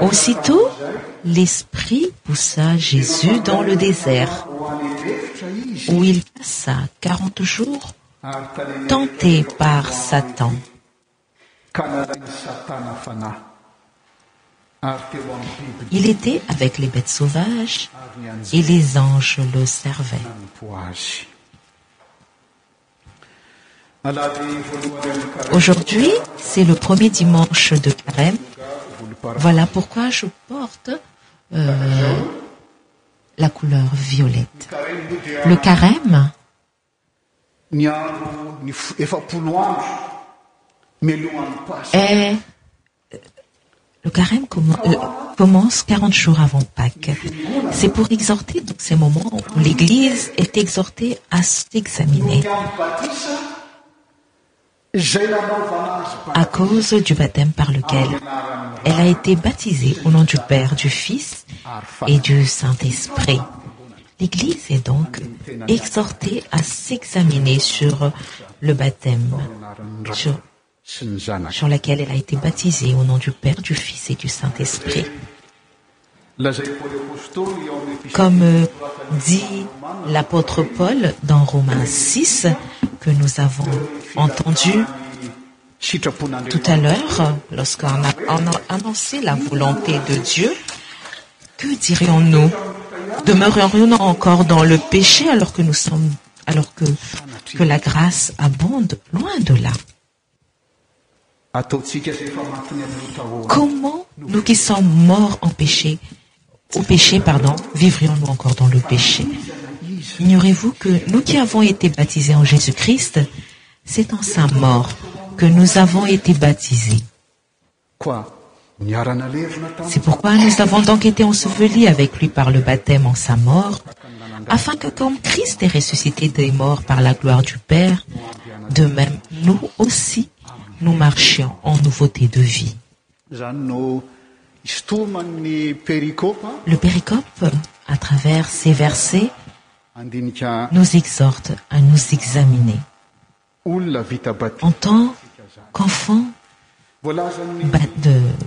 aussitôt l'esprit poussa jésus dans le désert où il passa quarat jours tenté par satan il était avec les bêtes sauvages et les anges le servaient aujourd'hui c'est le premier dimanche de carême voilà pourquoi je porte euh, la couleur violette le carême h eh, eh. le carême euh, commence quar0 jours avant pâque c'est pour exhorter danc ce moments où l'église est exhortée à s'examiner à cause du baptême par lequel elle a été baptisée au nom du père du fils et du saint-esprit l'église est donc exhortée à s'examiner sur le baptême sur laquelle elle a été baptisée au nom du père du fils et du saint-espritcomme euh, dit l'apôtre paul dans romain 6 que nous avons entendu tout à l'heure lorsqu'on an annoncé la volonté de dieu que dirions-nous demeurrions nous encore dans le péché alors que la grâce abonde loin de là comment nous qui sommes morts en péché au péché pardon vivrions nous encore dans le péché ignorez-vous que nous qui avons été baptisés en jésus-christ c'est en sa mort que nous avons été baptisés c'est pourquoi nous avons donc été enseveli avec lui par le baptême en sa mort afin que comme christ est ressuscité des morts par la gloire du père de même nous aussi no marchins en nouveauté de vie le péricope à travers ces versets nous exhorte à nous examiner en tant qu'enfants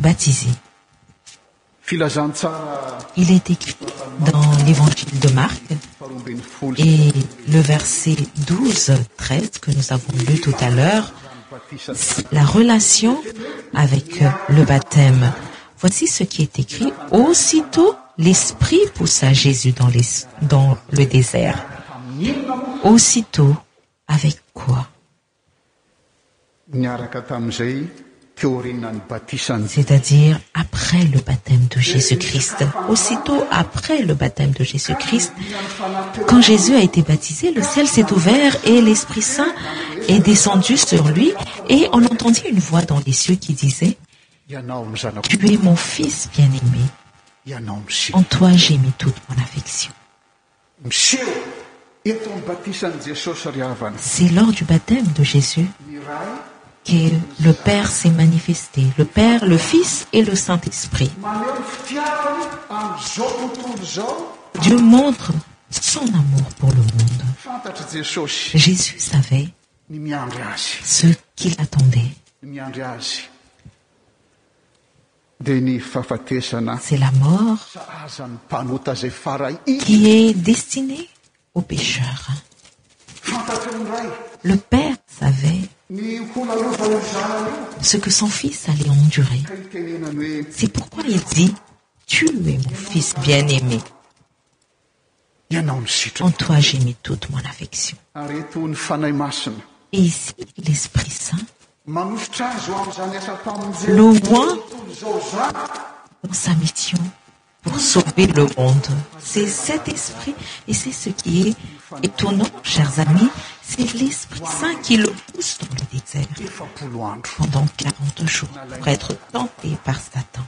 ebaptisé il est écrit dans l'évangile de marq et le verset 12 3 que nous avons lu tout à l'heure la relation avec euh, le baptême voici ce qui est écrit aussitôt l'esprit poussa jésus dans le désert aussitôt avec quoi c'est-à-dire après le baptême de jésus-christ aussitôt après le baptême de jésus-christ quand jésus a été baptisé le ciel s'est ouvert et l'esprit saint descendu sur lui et on entendit une voix dans les cyeux qui disait tu es mon fils bien-aimé en toi j'aimais toute mon affection c'est lors du baptême de jésus que le père s'est manifesté le père le fils et le saint-esprit dieu montre son amour pour le monde jésus savait ce quilattendait'esi est destiné au pécheur le père savait ce que son fils allait endurer c'est pourquoi il dit tu es mon fils bien-améen toi jmis toute mon affectio ici l'esprit saint loin dans sa mission pour sauver le monde c'est cet esprit et c'est ce qui est étonnant chers amis c'est l'esprit saint qui le pousse dans le désert pendant quate jours pour être tenté par satan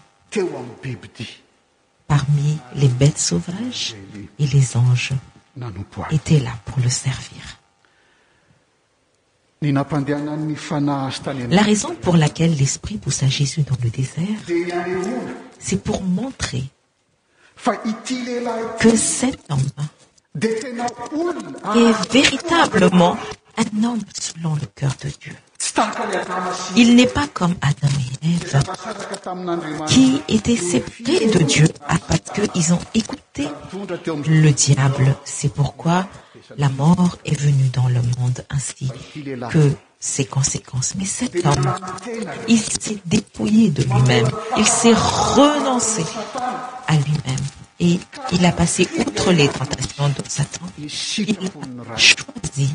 parmi les bêtes sauvages et les anges étaient là pour le servir la raison pour laquelle l'esprit pousse à jésus dans le désert c'est pour montrer que cet homme est véritablement un homme selon le cœur de dieu il n'est pas comme adam et eve qui était séparé de dieu parce queils ont écouté le diable c'est pourquoi la mort est venue dans le monde ainsi que ces conséquences mais cet homme il s'est dépouillé de lui-même il s'est renoncé à lui-même et il a passé outre les tentations de satan il a choisi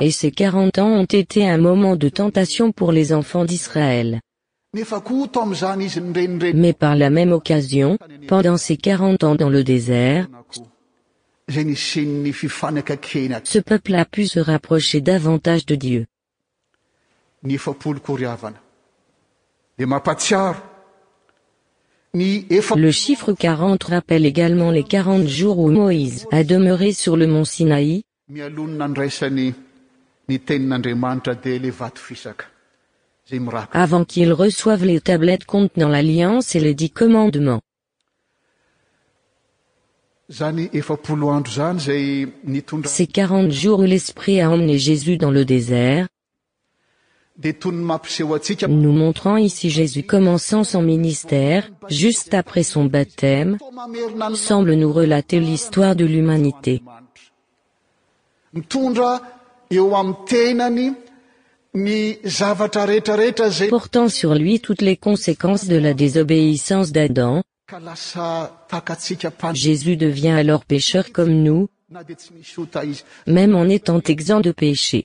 et ces 40 ans ont été un moment de tentation pour les enfants d'israëlmais par la même occasion pendant ces 40 ans dans le désert ce peuple a pu se rapprocher davantage de dieu le chiffre0 rappelle également les 40 jours où moïse a demeuré sur le mont sinaï malonna n raisany ni tennandriamantra de le avant qu'il reçoivent les tablettes contenant l'alliance et les dit commandement zanad zan zces 40 jours où l'esprit a emmené jésus dans le désert nous montrant ici jésus comment sans son ministère juste après son baptême semble nous relater l'histoire de l'humanitéportant sur lui toutes les conséquences de la désobéissance d'adam jésus devient alors pécheur comme nous même en étant exempt de péché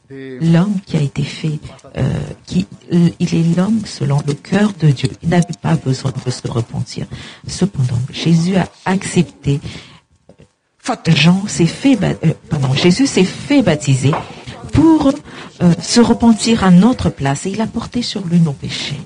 euh, l'homme qui a été fait euh, qil est l'homme selon le cœur de dieu il n'avait pas besoin de se repentir cependant jésus a accepté s esaitpiou euh, euh, se repentir à notre place e il a porté sur lui nos choiàouoile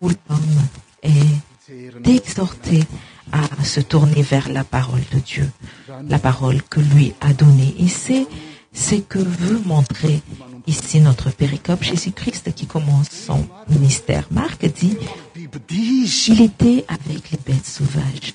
o l'homme d'exhorter à se tourner vers la parole de dieu la parole que lui a donné et c'est ce que veut montrer ici notre péricope jésus-christ qui commence son ministère marc dit il était avec les bêtes sauvages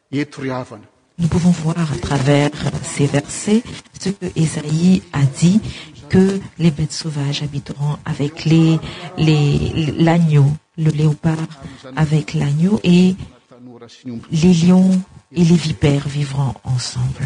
ai su nous pouvons voir à travers ces versets ce que ésaïe a dit que les bêtes sauvages habiteront avec l'agneaux le léopard avec l'agneau et les lions et les vipères vivront ensemble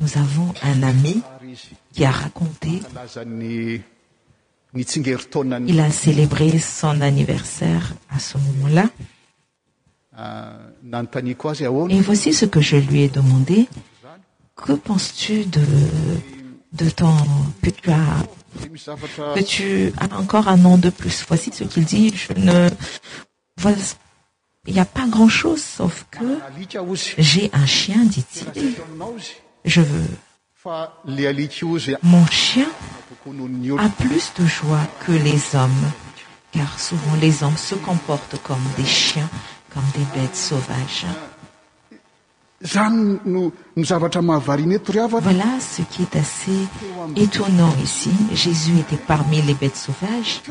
nous avons un ami qui a raconté il a célébré son anniversaire à ce moment-làet euh, voici ce que je lui ai demandé penses-tu d qe tu as encore un nom de plus voici ce qu'il dit j i ya pas grand chose sauf que j'ai un chin dit-il je veux mon hin a plus de joie que les hommes car souvent les hommes se comportent comme des chins comme des bêtes sauves voilà ce qui est assez étonnant ici jésus était parmi les bêtes sauvages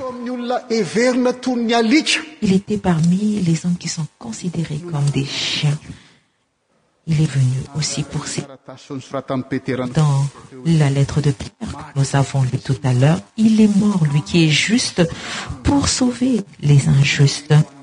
il était parmi les hommes qui sont considérés comme des chiens il est venu aussi poure dans la lettre de pierre que nous avons lu tout à l'heure il est mort lui qui est juste pour sauver les injustes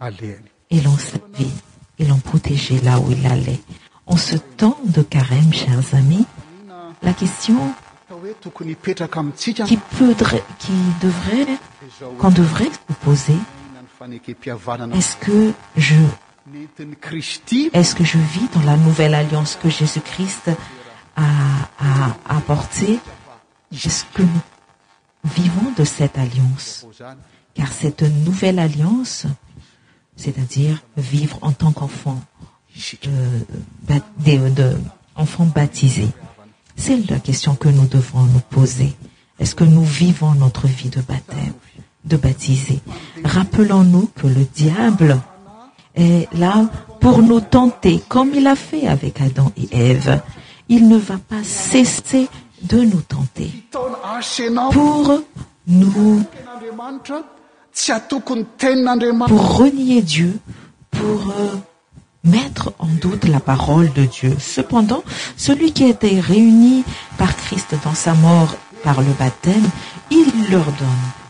l'ont servi et l'ont protégé là où il allait en ce temps de carême chers amis la question qu'on devrait so poserest-ce que je vis dans la nouvelle alliance que jésus-christ a apportée jeque nous vivons de cette alliance car cette nouvelle alliance c'est-à-dire vivre en tant qu'enfants euh, baptisés c'est la question que nous devons nous poser est-ce que nous vivons notre vie de baptême de baptiser rappelons-nous que le diable est là pour nous tenter comme il a fait avec adam et eve il ne va pas cesser de nous tenterpour renier dieu pour euh, mettre en doute la parole de dieu cependant celui qui était réuni par christ dans sa mort par le baptême il leur donne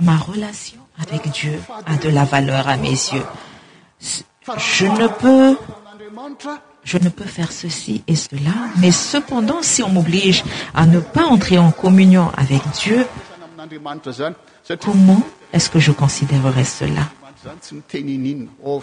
ma relation avec dieu a de la valeur à mes yeux xje ne peux faire ceci et cela mais cependant si on m'oblige à ne pas entrer en communion avec dieu comment est-ce que je considérerai cela oh.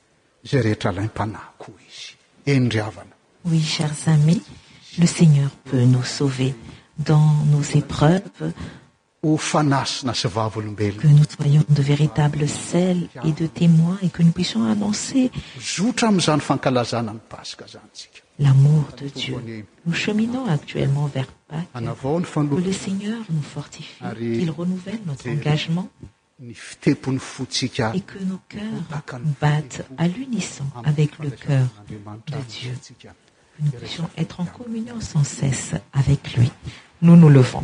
izay rehetra laim-panahy koa izy endryavana chers amis le seigneur peut nous sauver dans nos épreuves que nous soyons de véritables sels et de témoins et que nous puissions annoncer l'amour de dieu nous cheminons actuellement vers pae qe le seigneur nous fortifie qu'il renouvelle notre engagement et que nos cœurs battent à l'unisson avec le cœur de dieu nous puissions être en communion sans cesse avec lui nous nous levons